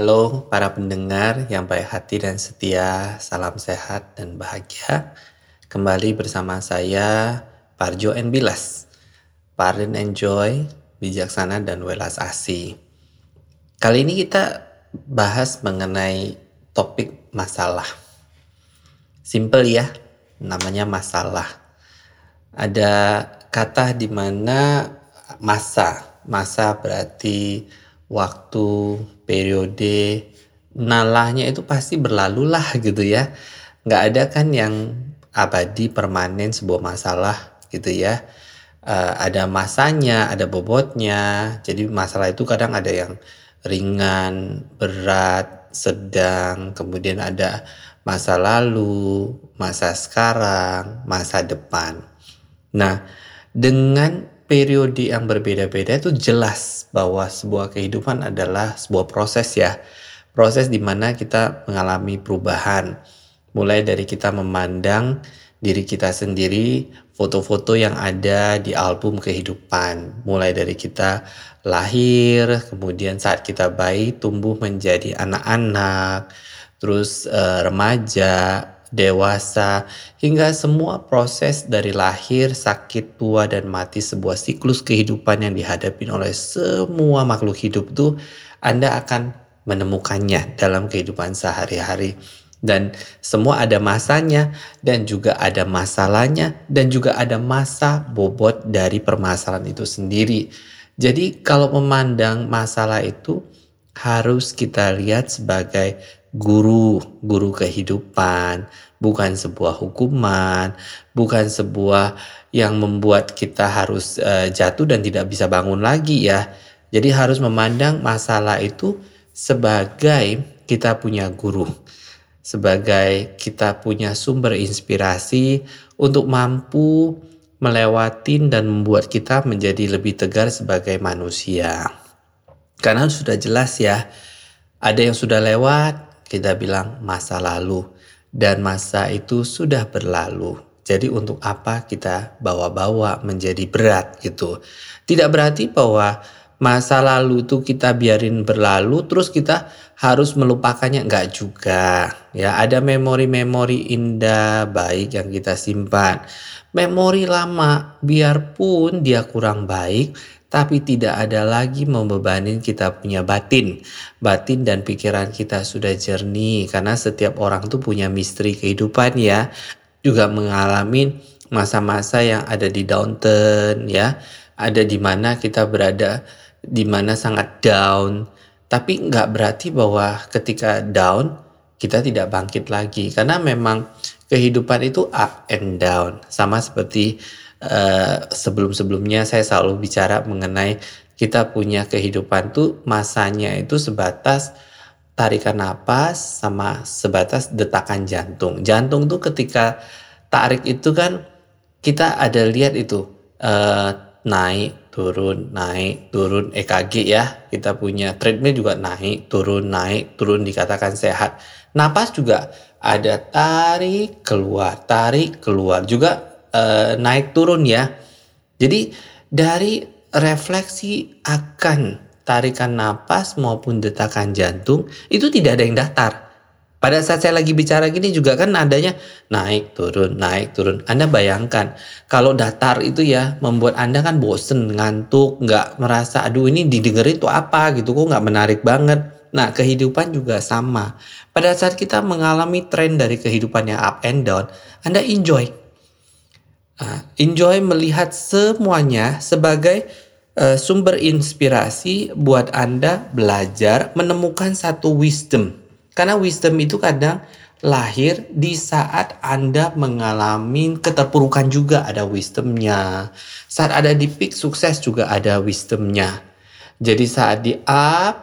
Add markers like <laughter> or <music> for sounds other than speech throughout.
Halo para pendengar yang baik hati dan setia, salam sehat dan bahagia. Kembali bersama saya Parjo and Bilas. Pardon and Joy, bijaksana dan welas asih. Kali ini kita bahas mengenai topik masalah. Simple ya, namanya masalah. Ada kata di mana masa, masa berarti waktu, periode, nalahnya itu pasti berlalu lah gitu ya. Nggak ada kan yang abadi permanen sebuah masalah gitu ya. Uh, ada masanya, ada bobotnya. Jadi masalah itu kadang ada yang ringan, berat, sedang, kemudian ada masa lalu, masa sekarang, masa depan. Nah, dengan periode yang berbeda-beda itu jelas bahwa sebuah kehidupan adalah sebuah proses ya. Proses di mana kita mengalami perubahan. Mulai dari kita memandang diri kita sendiri, foto-foto yang ada di album kehidupan. Mulai dari kita lahir, kemudian saat kita bayi tumbuh menjadi anak-anak, terus uh, remaja, dewasa, hingga semua proses dari lahir, sakit, tua, dan mati sebuah siklus kehidupan yang dihadapi oleh semua makhluk hidup itu Anda akan menemukannya dalam kehidupan sehari-hari. Dan semua ada masanya dan juga ada masalahnya dan juga ada masa bobot dari permasalahan itu sendiri. Jadi kalau memandang masalah itu harus kita lihat sebagai guru, guru kehidupan, bukan sebuah hukuman, bukan sebuah yang membuat kita harus uh, jatuh dan tidak bisa bangun lagi ya. Jadi harus memandang masalah itu sebagai kita punya guru, sebagai kita punya sumber inspirasi untuk mampu melewati dan membuat kita menjadi lebih tegar sebagai manusia. Karena sudah jelas ya, ada yang sudah lewat, kita bilang masa lalu dan masa itu sudah berlalu. Jadi untuk apa kita bawa-bawa menjadi berat gitu. Tidak berarti bahwa masa lalu itu kita biarin berlalu terus kita harus melupakannya enggak juga. Ya, ada memori-memori indah baik yang kita simpan. Memori lama biarpun dia kurang baik tapi tidak ada lagi membebani kita punya batin. Batin dan pikiran kita sudah jernih karena setiap orang tuh punya misteri kehidupan ya. Juga mengalami masa-masa yang ada di downturn ya. Ada di mana kita berada di mana sangat down. Tapi nggak berarti bahwa ketika down kita tidak bangkit lagi karena memang kehidupan itu up and down sama seperti uh, sebelum-sebelumnya saya selalu bicara mengenai kita punya kehidupan tuh masanya itu sebatas tarikan napas sama sebatas detakan jantung. Jantung tuh ketika tarik itu kan kita ada lihat itu uh, naik turun naik turun EKG ya kita punya treadmill juga naik turun naik turun dikatakan sehat. Napas juga ada tarik keluar tarik keluar juga uh, naik turun ya. Jadi dari refleksi akan tarikan napas maupun detakan jantung itu tidak ada yang datar. Pada saat saya lagi bicara gini juga kan adanya naik turun naik turun. Anda bayangkan kalau datar itu ya membuat Anda kan bosen ngantuk nggak merasa aduh ini didengerin tuh apa gitu kok nggak menarik banget. Nah kehidupan juga sama. Pada saat kita mengalami tren dari kehidupan yang up and down, Anda enjoy enjoy melihat semuanya sebagai uh, sumber inspirasi buat Anda belajar menemukan satu wisdom. Karena wisdom itu kadang lahir di saat Anda mengalami keterpurukan juga ada wisdomnya. Saat ada di peak sukses juga ada wisdomnya. Jadi saat di up,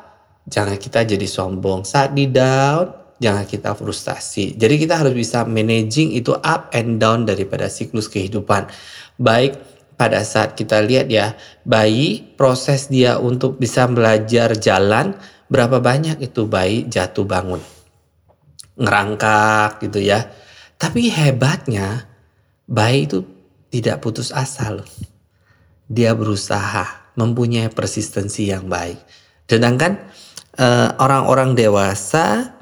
jangan kita jadi sombong. Saat di down, jangan kita frustasi. Jadi kita harus bisa managing itu up and down daripada siklus kehidupan. Baik pada saat kita lihat ya, bayi proses dia untuk bisa belajar jalan, berapa banyak itu bayi jatuh bangun. Ngerangkak gitu ya. Tapi hebatnya bayi itu tidak putus asa loh. Dia berusaha mempunyai persistensi yang baik. Sedangkan uh, orang-orang dewasa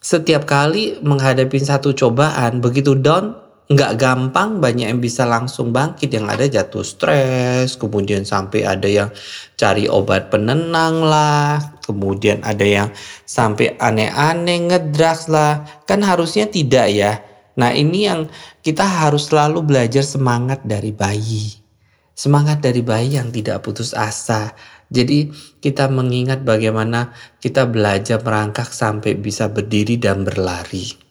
setiap kali menghadapi satu cobaan begitu down nggak gampang banyak yang bisa langsung bangkit. Yang ada jatuh stres kemudian sampai ada yang cari obat penenang lah kemudian ada yang sampai aneh-aneh ngedrugs lah. Kan harusnya tidak ya. Nah ini yang kita harus selalu belajar semangat dari bayi. Semangat dari bayi yang tidak putus asa jadi kita mengingat bagaimana kita belajar merangkak sampai bisa berdiri dan berlari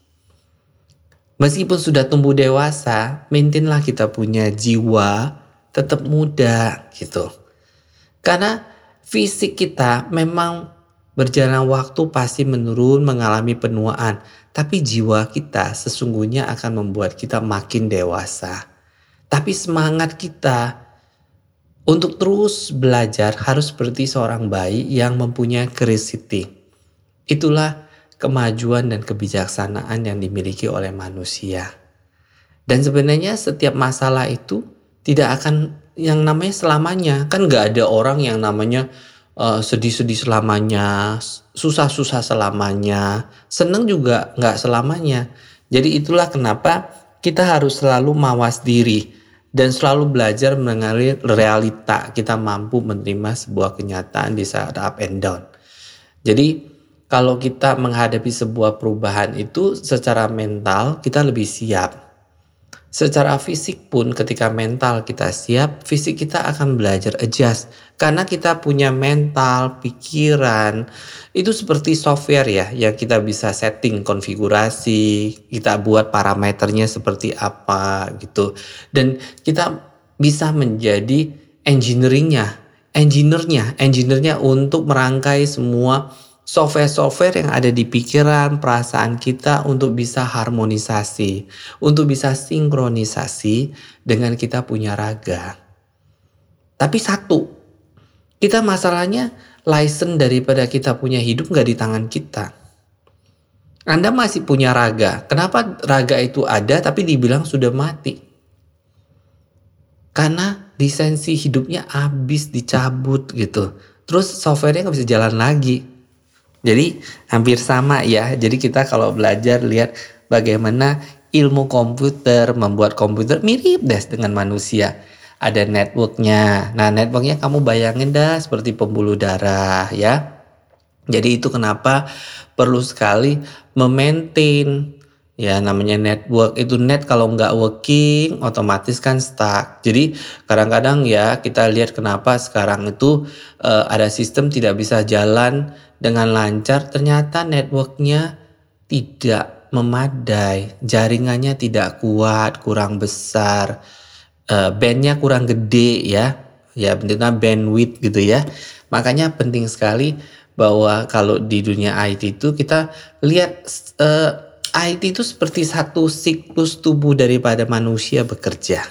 Meskipun sudah tumbuh dewasa, maintainlah kita punya jiwa tetap muda gitu. Karena fisik kita memang berjalan waktu pasti menurun mengalami penuaan, tapi jiwa kita sesungguhnya akan membuat kita makin dewasa. Tapi semangat kita untuk terus belajar harus seperti seorang bayi yang mempunyai curiosity. Itulah kemajuan dan kebijaksanaan yang dimiliki oleh manusia. Dan sebenarnya setiap masalah itu tidak akan yang namanya selamanya. Kan nggak ada orang yang namanya uh, sedih-sedih selamanya, susah-susah selamanya, seneng juga nggak selamanya. Jadi itulah kenapa kita harus selalu mawas diri dan selalu belajar mengenali realita. Kita mampu menerima sebuah kenyataan di saat up and down. Jadi kalau kita menghadapi sebuah perubahan itu secara mental kita lebih siap. Secara fisik pun ketika mental kita siap, fisik kita akan belajar adjust. Karena kita punya mental, pikiran, itu seperti software ya yang kita bisa setting konfigurasi, kita buat parameternya seperti apa gitu. Dan kita bisa menjadi engineeringnya, engineernya, engineernya untuk merangkai semua software-software yang ada di pikiran, perasaan kita untuk bisa harmonisasi, untuk bisa sinkronisasi dengan kita punya raga. Tapi satu, kita masalahnya license daripada kita punya hidup nggak di tangan kita. Anda masih punya raga. Kenapa raga itu ada tapi dibilang sudah mati? Karena lisensi hidupnya habis dicabut gitu. Terus softwarenya nggak bisa jalan lagi jadi hampir sama ya. Jadi kita kalau belajar lihat bagaimana ilmu komputer membuat komputer mirip deh dengan manusia. Ada networknya. Nah networknya kamu bayangin dah seperti pembuluh darah ya. Jadi itu kenapa perlu sekali memaintain ya namanya network itu net kalau nggak working otomatis kan stuck jadi kadang-kadang ya kita lihat kenapa sekarang itu uh, ada sistem tidak bisa jalan dengan lancar ternyata networknya tidak memadai jaringannya tidak kuat kurang besar uh, bandnya kurang gede ya ya bentuknya bandwidth gitu ya makanya penting sekali bahwa kalau di dunia IT itu kita lihat uh, IT itu seperti satu siklus tubuh daripada manusia bekerja.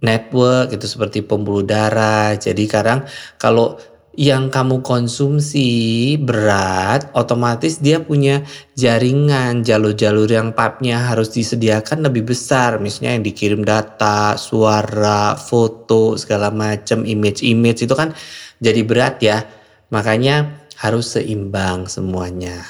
Network itu seperti pembuluh darah. Jadi kadang kalau yang kamu konsumsi berat, otomatis dia punya jaringan, jalur-jalur yang papnya harus disediakan lebih besar. Misalnya yang dikirim data, suara, foto, segala macam, image-image itu kan jadi berat ya. Makanya harus seimbang semuanya.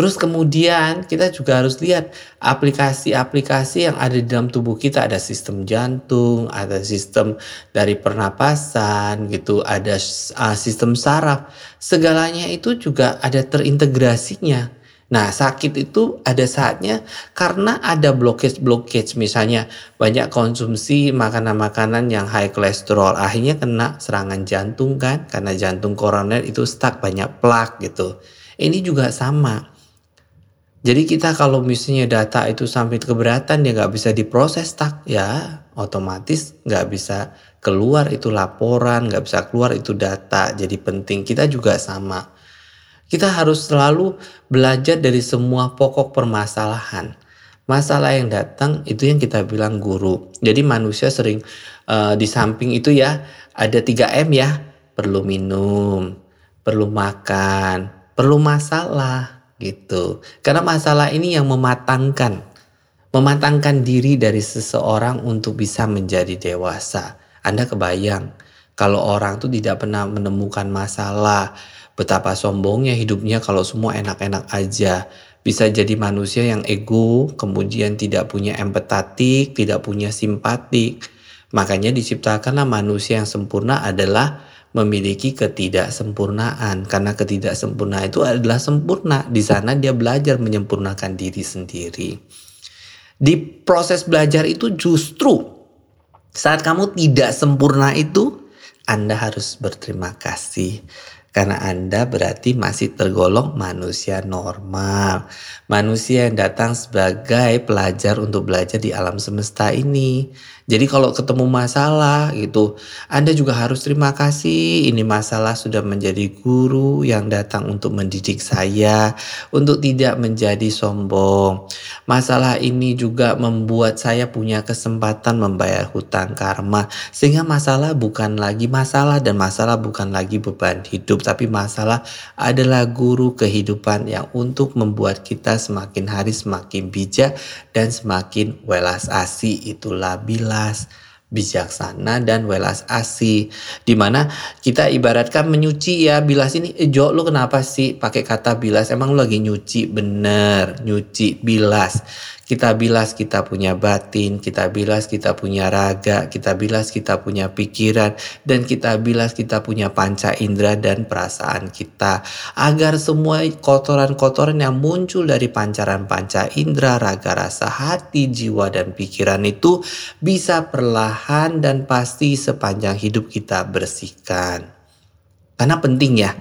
Terus kemudian kita juga harus lihat aplikasi-aplikasi yang ada di dalam tubuh kita ada sistem jantung, ada sistem dari pernapasan gitu, ada uh, sistem saraf. Segalanya itu juga ada terintegrasinya. Nah, sakit itu ada saatnya karena ada blockage-blockage misalnya banyak konsumsi makanan-makanan yang high kolesterol akhirnya kena serangan jantung kan karena jantung koroner itu stuck banyak plak gitu. Ini juga sama jadi kita kalau misalnya data itu sampai keberatan dia nggak bisa diproses tak? Ya otomatis nggak bisa keluar itu laporan nggak bisa keluar itu data. Jadi penting kita juga sama. Kita harus selalu belajar dari semua pokok permasalahan. Masalah yang datang itu yang kita bilang guru. Jadi manusia sering uh, di samping itu ya ada 3 M ya. Perlu minum perlu makan perlu masalah gitu. Karena masalah ini yang mematangkan mematangkan diri dari seseorang untuk bisa menjadi dewasa. Anda kebayang kalau orang tuh tidak pernah menemukan masalah, Betapa sombongnya hidupnya kalau semua enak-enak aja. Bisa jadi manusia yang ego, kemudian tidak punya empatik, tidak punya simpatik. Makanya diciptakanlah manusia yang sempurna adalah memiliki ketidaksempurnaan karena ketidaksempurnaan itu adalah sempurna di sana dia belajar menyempurnakan diri sendiri di proses belajar itu justru saat kamu tidak sempurna itu anda harus berterima kasih karena Anda berarti masih tergolong manusia normal. Manusia yang datang sebagai pelajar untuk belajar di alam semesta ini. Jadi kalau ketemu masalah gitu, Anda juga harus terima kasih. Ini masalah sudah menjadi guru yang datang untuk mendidik saya, untuk tidak menjadi sombong. Masalah ini juga membuat saya punya kesempatan membayar hutang karma, sehingga masalah bukan lagi masalah dan masalah bukan lagi beban hidup, tapi masalah adalah guru kehidupan yang untuk membuat kita semakin hari semakin bijak dan semakin welas asih. Itulah bila welas, bijaksana dan welas asih. Di mana kita ibaratkan menyuci ya bilas ini, eh, Jo lu kenapa sih pakai kata bilas? Emang lu lagi nyuci bener, nyuci bilas. Kita bilas kita punya batin, kita bilas kita punya raga, kita bilas kita punya pikiran, dan kita bilas kita punya panca indera dan perasaan kita. Agar semua kotoran-kotoran yang muncul dari pancaran panca indera, raga, rasa, hati, jiwa, dan pikiran itu bisa perlahan dan pasti sepanjang hidup kita bersihkan. Karena penting ya,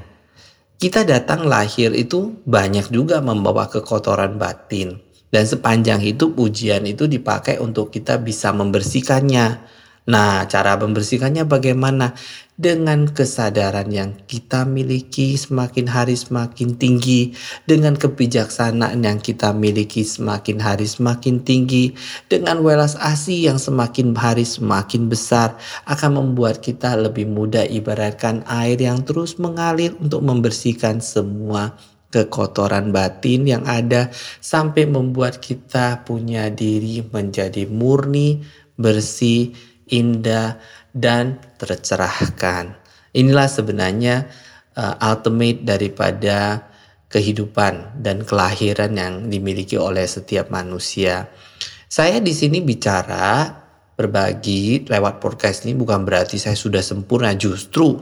kita datang lahir itu banyak juga membawa kekotoran batin dan sepanjang hidup ujian itu dipakai untuk kita bisa membersihkannya. Nah, cara membersihkannya bagaimana? Dengan kesadaran yang kita miliki semakin hari semakin tinggi, dengan kebijaksanaan yang kita miliki semakin hari semakin tinggi, dengan welas asih yang semakin hari semakin besar, akan membuat kita lebih mudah ibaratkan air yang terus mengalir untuk membersihkan semua kekotoran batin yang ada sampai membuat kita punya diri menjadi murni, bersih, indah, dan tercerahkan. Inilah sebenarnya uh, ultimate daripada kehidupan dan kelahiran yang dimiliki oleh setiap manusia. Saya di sini bicara berbagi lewat podcast ini bukan berarti saya sudah sempurna, justru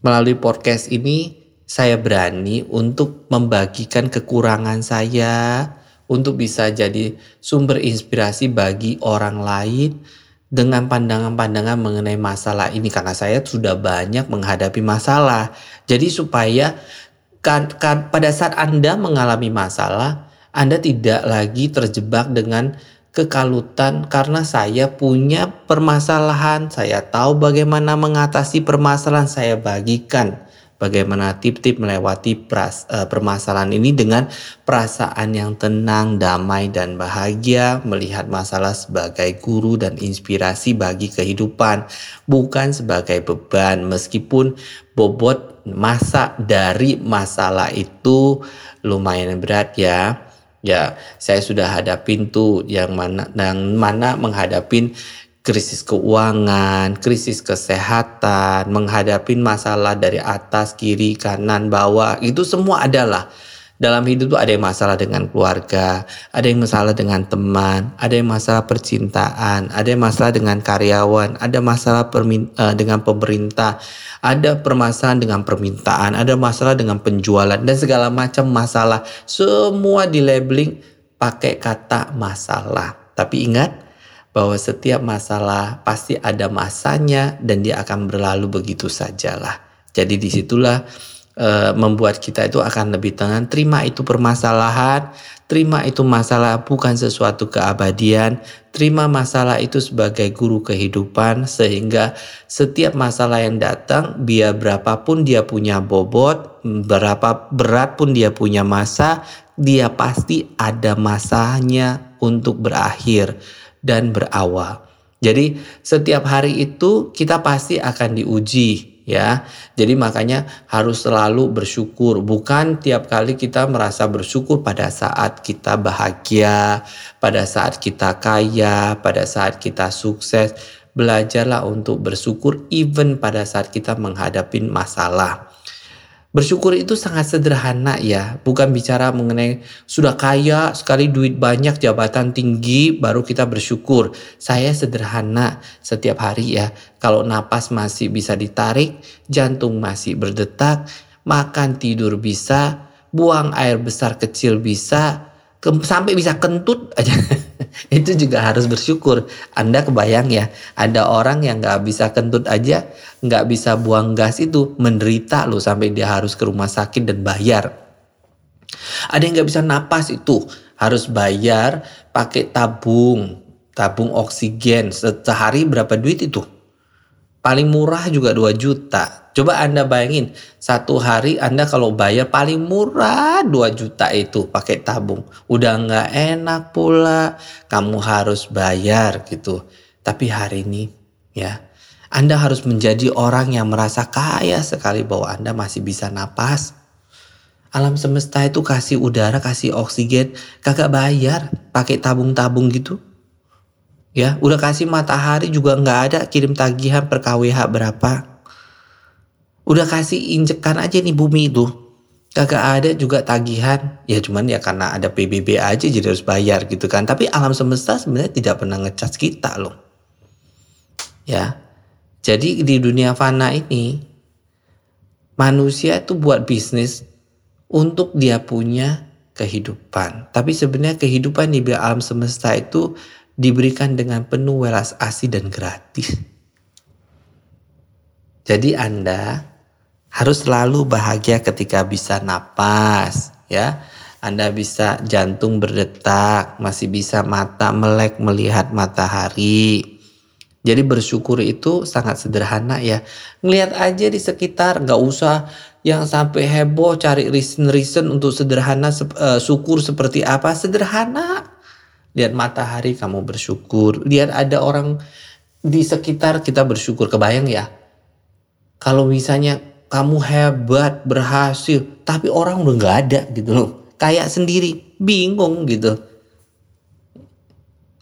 melalui podcast ini saya berani untuk membagikan kekurangan saya untuk bisa jadi sumber inspirasi bagi orang lain dengan pandangan-pandangan mengenai masalah ini. Karena saya sudah banyak menghadapi masalah. Jadi supaya kan, kan, pada saat Anda mengalami masalah, Anda tidak lagi terjebak dengan kekalutan karena saya punya permasalahan, saya tahu bagaimana mengatasi permasalahan. Saya bagikan bagaimana tip-tip melewati pras, uh, permasalahan ini dengan perasaan yang tenang, damai, dan bahagia, melihat masalah sebagai guru dan inspirasi bagi kehidupan, bukan sebagai beban, meskipun bobot masa dari masalah itu lumayan berat ya. Ya, saya sudah hadapin tuh yang mana yang mana menghadapin krisis keuangan, krisis kesehatan, menghadapi masalah dari atas, kiri, kanan, bawah, itu semua adalah dalam hidup itu ada yang masalah dengan keluarga, ada yang masalah dengan teman, ada yang masalah percintaan, ada yang masalah dengan karyawan, ada masalah uh, dengan pemerintah, ada permasalahan dengan permintaan, ada masalah dengan penjualan dan segala macam masalah. Semua di labeling pakai kata masalah. Tapi ingat, bahwa setiap masalah pasti ada masanya dan dia akan berlalu begitu sajalah. Jadi di situlah e, membuat kita itu akan lebih tenang. Terima itu permasalahan, terima itu masalah bukan sesuatu keabadian. Terima masalah itu sebagai guru kehidupan sehingga setiap masalah yang datang biar berapapun dia punya bobot, berapa berat pun dia punya masa, dia pasti ada masanya untuk berakhir dan berawal. Jadi setiap hari itu kita pasti akan diuji ya. Jadi makanya harus selalu bersyukur. Bukan tiap kali kita merasa bersyukur pada saat kita bahagia, pada saat kita kaya, pada saat kita sukses. Belajarlah untuk bersyukur even pada saat kita menghadapi masalah. Bersyukur itu sangat sederhana ya, bukan bicara mengenai sudah kaya, sekali duit banyak, jabatan tinggi, baru kita bersyukur. Saya sederhana setiap hari ya, kalau napas masih bisa ditarik, jantung masih berdetak, makan tidur bisa, buang air besar kecil bisa, sampai bisa kentut aja. <laughs> itu juga harus bersyukur. Anda kebayang ya, ada orang yang nggak bisa kentut aja, nggak bisa buang gas itu menderita loh sampai dia harus ke rumah sakit dan bayar. Ada yang nggak bisa napas itu harus bayar pakai tabung, tabung oksigen sehari berapa duit itu? Paling murah juga 2 juta. Coba Anda bayangin, satu hari Anda kalau bayar paling murah 2 juta itu pakai tabung. Udah nggak enak pula, kamu harus bayar gitu. Tapi hari ini ya, Anda harus menjadi orang yang merasa kaya sekali bahwa Anda masih bisa napas. Alam semesta itu kasih udara, kasih oksigen, kagak bayar pakai tabung-tabung gitu. Ya, udah kasih matahari juga nggak ada kirim tagihan per KWH berapa. Udah kasih injekan aja nih bumi itu. Kagak ada juga tagihan. Ya cuman ya karena ada PBB aja jadi harus bayar gitu kan. Tapi alam semesta sebenarnya tidak pernah ngecas kita loh. Ya. Jadi di dunia fana ini manusia itu buat bisnis untuk dia punya kehidupan. Tapi sebenarnya kehidupan di alam semesta itu diberikan dengan penuh welas asih dan gratis. Jadi Anda harus selalu bahagia ketika bisa napas, ya. Anda bisa jantung berdetak, masih bisa mata melek melihat matahari. Jadi bersyukur itu sangat sederhana ya. Ngelihat aja di sekitar, nggak usah yang sampai heboh cari reason-reason untuk sederhana uh, syukur seperti apa. Sederhana lihat matahari kamu bersyukur, lihat ada orang di sekitar kita bersyukur. Kebayang ya? Kalau misalnya kamu hebat, berhasil, tapi orang udah nggak ada gitu loh. Kayak sendiri, bingung gitu.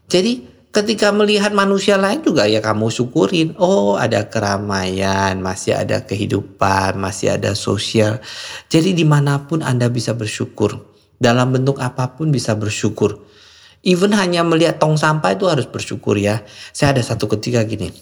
Jadi ketika melihat manusia lain juga ya kamu syukurin. Oh ada keramaian, masih ada kehidupan, masih ada sosial. Jadi di mana pun Anda bisa bersyukur. Dalam bentuk apa pun bisa bersyukur. Even hanya melihat tong sampah itu harus bersyukur ya. Saya ada satu ketika gini.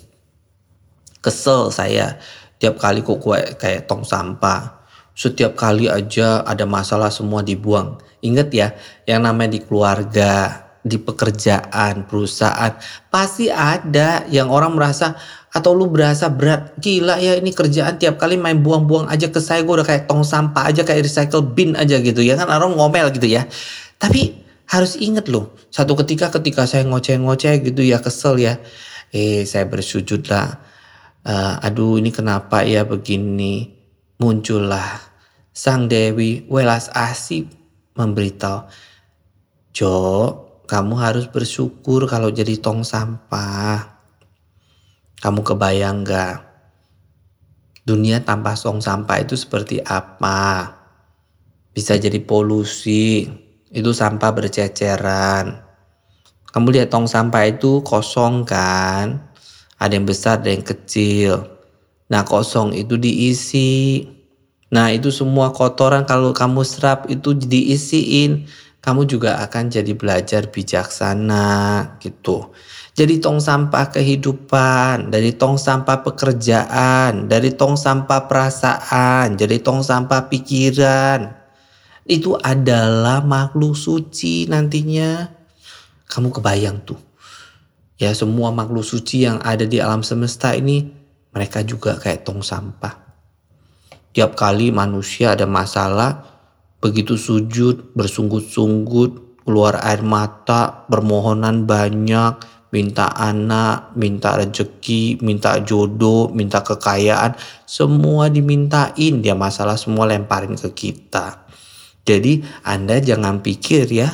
Kesel saya tiap kali kok kayak tong sampah. Setiap kali aja ada masalah semua dibuang. Ingat ya, yang namanya di keluarga, di pekerjaan, perusahaan, pasti ada yang orang merasa atau lu berasa berat. Gila ya ini kerjaan tiap kali main buang-buang aja ke saya gue udah kayak tong sampah aja kayak recycle bin aja gitu ya kan orang ngomel gitu ya. Tapi harus ingat loh, satu ketika ketika saya ngoceh-ngoceh gitu ya kesel ya, eh saya bersujud lah, uh, aduh ini kenapa ya begini, muncullah sang Dewi welas asih memberitahu, Jo, kamu harus bersyukur kalau jadi tong sampah. Kamu kebayang gak? Dunia tanpa tong sampah itu seperti apa? Bisa jadi polusi, itu sampah berceceran. Kamu lihat tong sampah itu kosong kan? Ada yang besar, ada yang kecil. Nah kosong itu diisi. Nah itu semua kotoran kalau kamu serap itu diisiin. Kamu juga akan jadi belajar bijaksana gitu. Jadi tong sampah kehidupan, dari tong sampah pekerjaan, dari tong sampah perasaan, jadi tong sampah pikiran itu adalah makhluk suci nantinya. Kamu kebayang tuh. Ya semua makhluk suci yang ada di alam semesta ini mereka juga kayak tong sampah. Tiap kali manusia ada masalah, begitu sujud, bersunggut-sunggut, keluar air mata, permohonan banyak, minta anak, minta rezeki, minta jodoh, minta kekayaan, semua dimintain dia masalah semua lemparin ke kita. Jadi Anda jangan pikir ya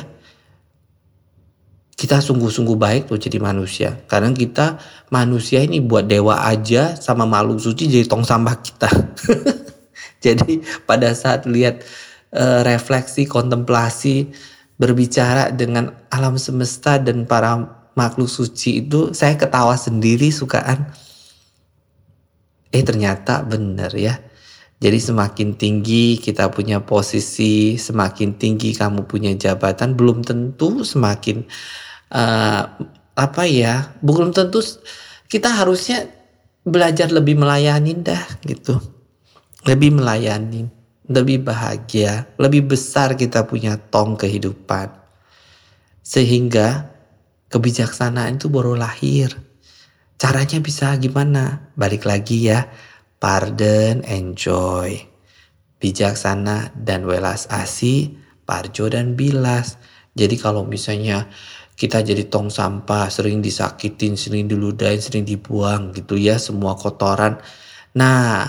kita sungguh-sungguh baik tuh jadi manusia. Karena kita manusia ini buat dewa aja sama makhluk suci jadi tong sampah kita. <laughs> jadi pada saat lihat uh, refleksi, kontemplasi, berbicara dengan alam semesta dan para makhluk suci itu saya ketawa sendiri sukaan. Eh ternyata benar ya Jadi semakin tinggi kita punya posisi, semakin tinggi kamu punya jabatan, belum tentu semakin uh, apa ya, belum tentu kita harusnya belajar lebih melayani dah gitu, lebih melayani, lebih bahagia, lebih besar kita punya tong kehidupan, sehingga kebijaksanaan itu baru lahir. Caranya bisa gimana? Balik lagi ya pardon, enjoy. Bijaksana dan welas asih, parjo dan bilas. Jadi kalau misalnya kita jadi tong sampah, sering disakitin, sering diludahin, sering dibuang gitu ya semua kotoran. Nah,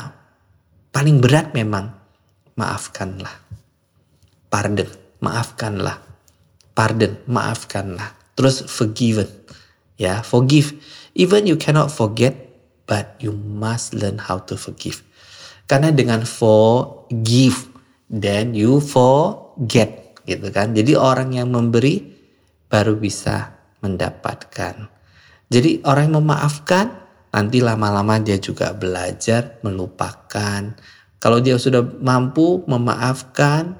paling berat memang maafkanlah. Pardon, maafkanlah. Pardon, maafkanlah. Terus forgiven. Ya, forgive. Even you cannot forget, but you must learn how to forgive. Karena dengan forgive, then you forget, gitu kan. Jadi orang yang memberi baru bisa mendapatkan. Jadi orang yang memaafkan, nanti lama-lama dia juga belajar melupakan. Kalau dia sudah mampu memaafkan,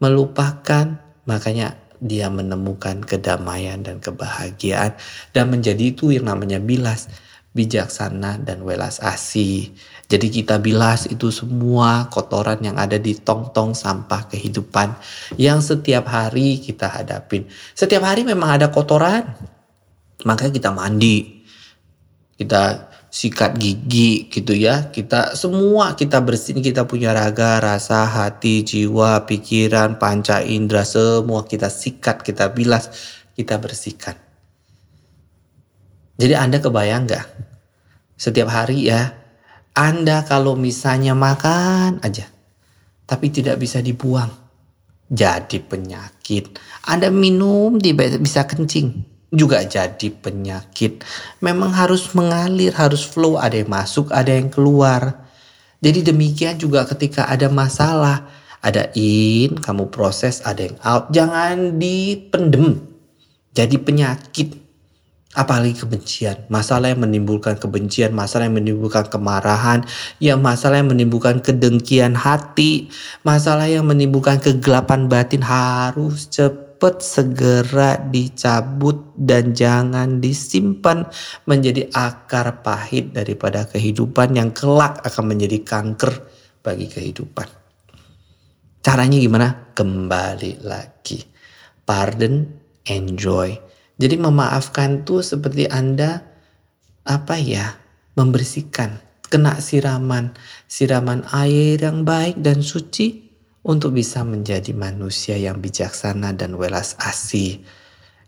melupakan, makanya dia menemukan kedamaian dan kebahagiaan dan menjadi itu yang namanya bilas bijaksana dan welas asih. Jadi kita bilas itu semua kotoran yang ada di tong-tong sampah kehidupan yang setiap hari kita hadapin. Setiap hari memang ada kotoran. Makanya kita mandi. Kita sikat gigi gitu ya. Kita semua kita bersihin, kita punya raga, rasa, hati, jiwa, pikiran, panca indera semua kita sikat, kita bilas, kita bersihkan. Jadi Anda kebayang gak? Setiap hari ya, Anda kalau misalnya makan aja, tapi tidak bisa dibuang, jadi penyakit. Anda minum tidak bisa kencing, juga jadi penyakit. Memang harus mengalir, harus flow, ada yang masuk, ada yang keluar. Jadi demikian juga ketika ada masalah, ada in, kamu proses, ada yang out, jangan dipendem. Jadi penyakit apalagi kebencian, masalah yang menimbulkan kebencian, masalah yang menimbulkan kemarahan, ya masalah yang menimbulkan kedengkian hati, masalah yang menimbulkan kegelapan batin harus cepat segera dicabut dan jangan disimpan menjadi akar pahit daripada kehidupan yang kelak akan menjadi kanker bagi kehidupan. Caranya gimana? Kembali lagi. Pardon, enjoy jadi memaafkan tuh seperti Anda apa ya? membersihkan, kena siraman, siraman air yang baik dan suci untuk bisa menjadi manusia yang bijaksana dan welas asih.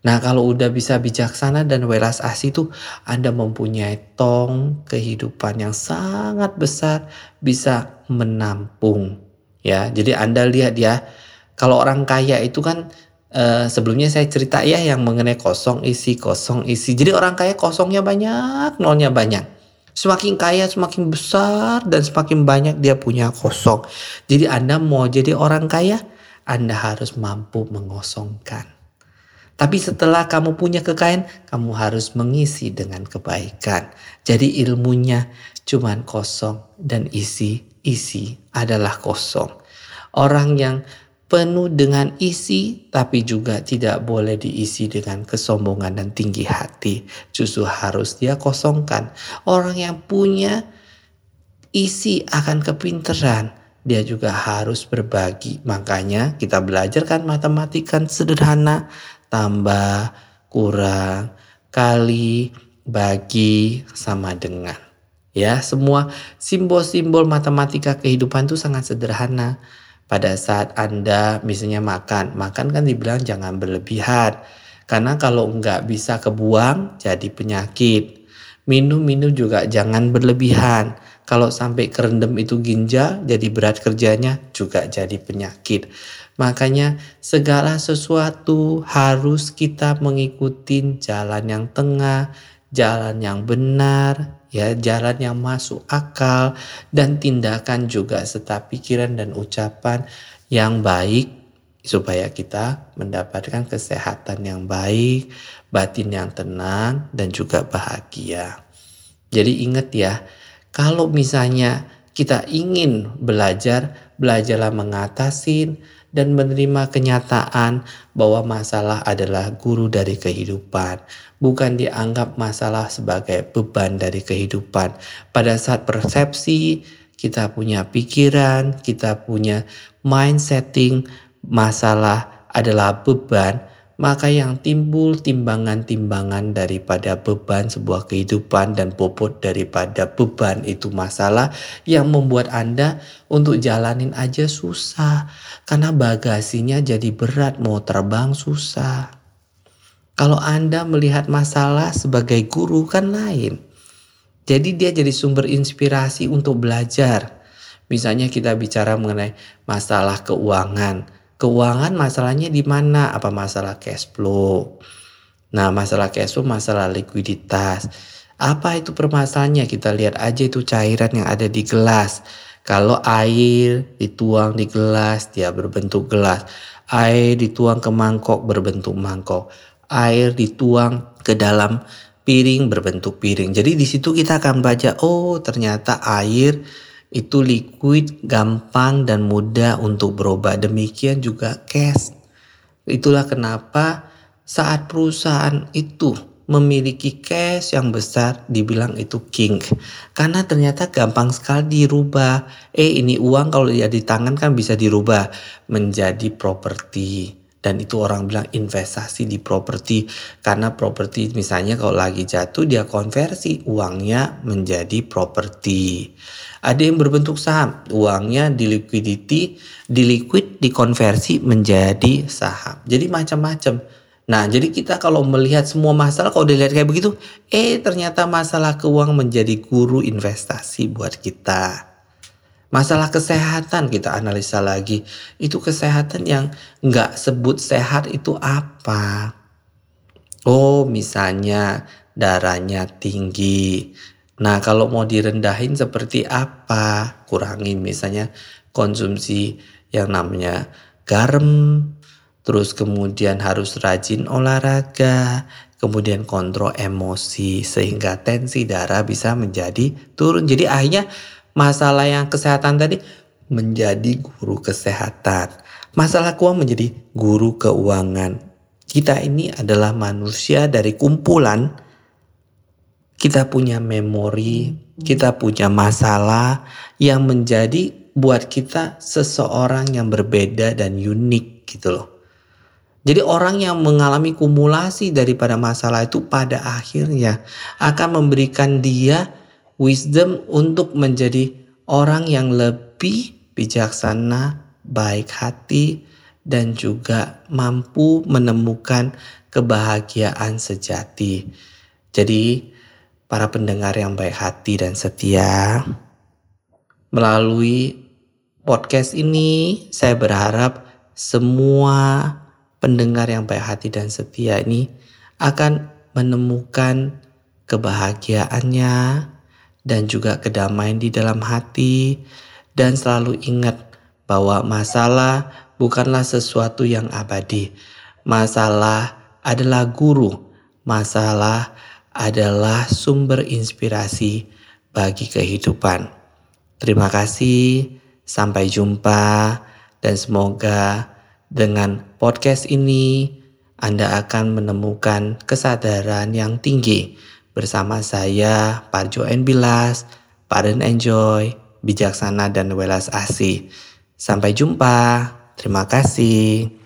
Nah kalau udah bisa bijaksana dan welas asih itu Anda mempunyai tong kehidupan yang sangat besar bisa menampung. Ya, jadi Anda lihat ya, kalau orang kaya itu kan Uh, sebelumnya saya cerita ya yang mengenai kosong isi kosong isi. Jadi orang kaya kosongnya banyak, nolnya banyak. Semakin kaya semakin besar dan semakin banyak dia punya kosong. Jadi Anda mau jadi orang kaya, Anda harus mampu mengosongkan. Tapi setelah kamu punya kekayaan, kamu harus mengisi dengan kebaikan. Jadi ilmunya cuman kosong dan isi, isi adalah kosong. Orang yang penuh dengan isi, tapi juga tidak boleh diisi dengan kesombongan dan tinggi hati. Justru harus dia kosongkan. Orang yang punya isi akan kepinteran, dia juga harus berbagi. Makanya kita belajar kan matematika sederhana, tambah, kurang, kali, bagi, sama dengan. Ya, semua simbol-simbol matematika kehidupan itu sangat sederhana pada saat Anda misalnya makan, makan kan dibilang jangan berlebihan. Karena kalau nggak bisa kebuang jadi penyakit. Minum-minum juga jangan berlebihan. Kalau sampai kerendam itu ginjal jadi berat kerjanya juga jadi penyakit. Makanya segala sesuatu harus kita mengikuti jalan yang tengah, jalan yang benar, ya jalan yang masuk akal dan tindakan juga serta pikiran dan ucapan yang baik supaya kita mendapatkan kesehatan yang baik, batin yang tenang dan juga bahagia. Jadi ingat ya, kalau misalnya kita ingin belajar, belajarlah mengatasi dan menerima kenyataan bahwa masalah adalah guru dari kehidupan, bukan dianggap masalah sebagai beban dari kehidupan. Pada saat persepsi, kita punya pikiran, kita punya mind setting, masalah adalah beban, maka yang timbul timbangan-timbangan daripada beban sebuah kehidupan dan bobot daripada beban itu masalah yang membuat Anda untuk jalanin aja susah karena bagasinya jadi berat mau terbang susah. Kalau Anda melihat masalah sebagai guru kan lain. Jadi dia jadi sumber inspirasi untuk belajar. Misalnya kita bicara mengenai masalah keuangan Keuangan masalahnya di mana? Apa masalah cash flow? Nah, masalah cash flow, masalah likuiditas. Apa itu permasalahannya? Kita lihat aja itu cairan yang ada di gelas. Kalau air dituang di gelas, dia berbentuk gelas. Air dituang ke mangkok, berbentuk mangkok. Air dituang ke dalam piring, berbentuk piring. Jadi di situ kita akan baca, oh ternyata air itu liquid, gampang dan mudah untuk berubah. Demikian juga cash. Itulah kenapa saat perusahaan itu memiliki cash yang besar dibilang itu king. Karena ternyata gampang sekali dirubah. Eh ini uang kalau dia di tangan kan bisa dirubah menjadi properti dan itu orang bilang investasi di properti karena properti misalnya kalau lagi jatuh dia konversi uangnya menjadi properti ada yang berbentuk saham uangnya di liquidity di liquid dikonversi menjadi saham jadi macam-macam nah jadi kita kalau melihat semua masalah kalau dilihat kayak begitu eh ternyata masalah keuangan menjadi guru investasi buat kita Masalah kesehatan kita analisa lagi. Itu kesehatan yang nggak sebut sehat itu apa? Oh misalnya darahnya tinggi. Nah kalau mau direndahin seperti apa? Kurangin misalnya konsumsi yang namanya garam. Terus kemudian harus rajin olahraga. Kemudian kontrol emosi sehingga tensi darah bisa menjadi turun. Jadi akhirnya Masalah yang kesehatan tadi menjadi guru kesehatan. Masalah keuangan menjadi guru keuangan. Kita ini adalah manusia dari kumpulan. Kita punya memori, kita punya masalah yang menjadi buat kita seseorang yang berbeda dan unik gitu loh. Jadi orang yang mengalami kumulasi daripada masalah itu pada akhirnya akan memberikan dia wisdom untuk menjadi orang yang lebih bijaksana, baik hati, dan juga mampu menemukan kebahagiaan sejati. Jadi, para pendengar yang baik hati dan setia, melalui podcast ini, saya berharap semua pendengar yang baik hati dan setia ini akan menemukan kebahagiaannya, dan juga kedamaian di dalam hati dan selalu ingat bahwa masalah bukanlah sesuatu yang abadi. Masalah adalah guru. Masalah adalah sumber inspirasi bagi kehidupan. Terima kasih, sampai jumpa, dan semoga dengan podcast ini Anda akan menemukan kesadaran yang tinggi Bersama saya, Parjo N. Bilas, Paren Enjoy, Bijaksana dan Welas Asih. Sampai jumpa. Terima kasih.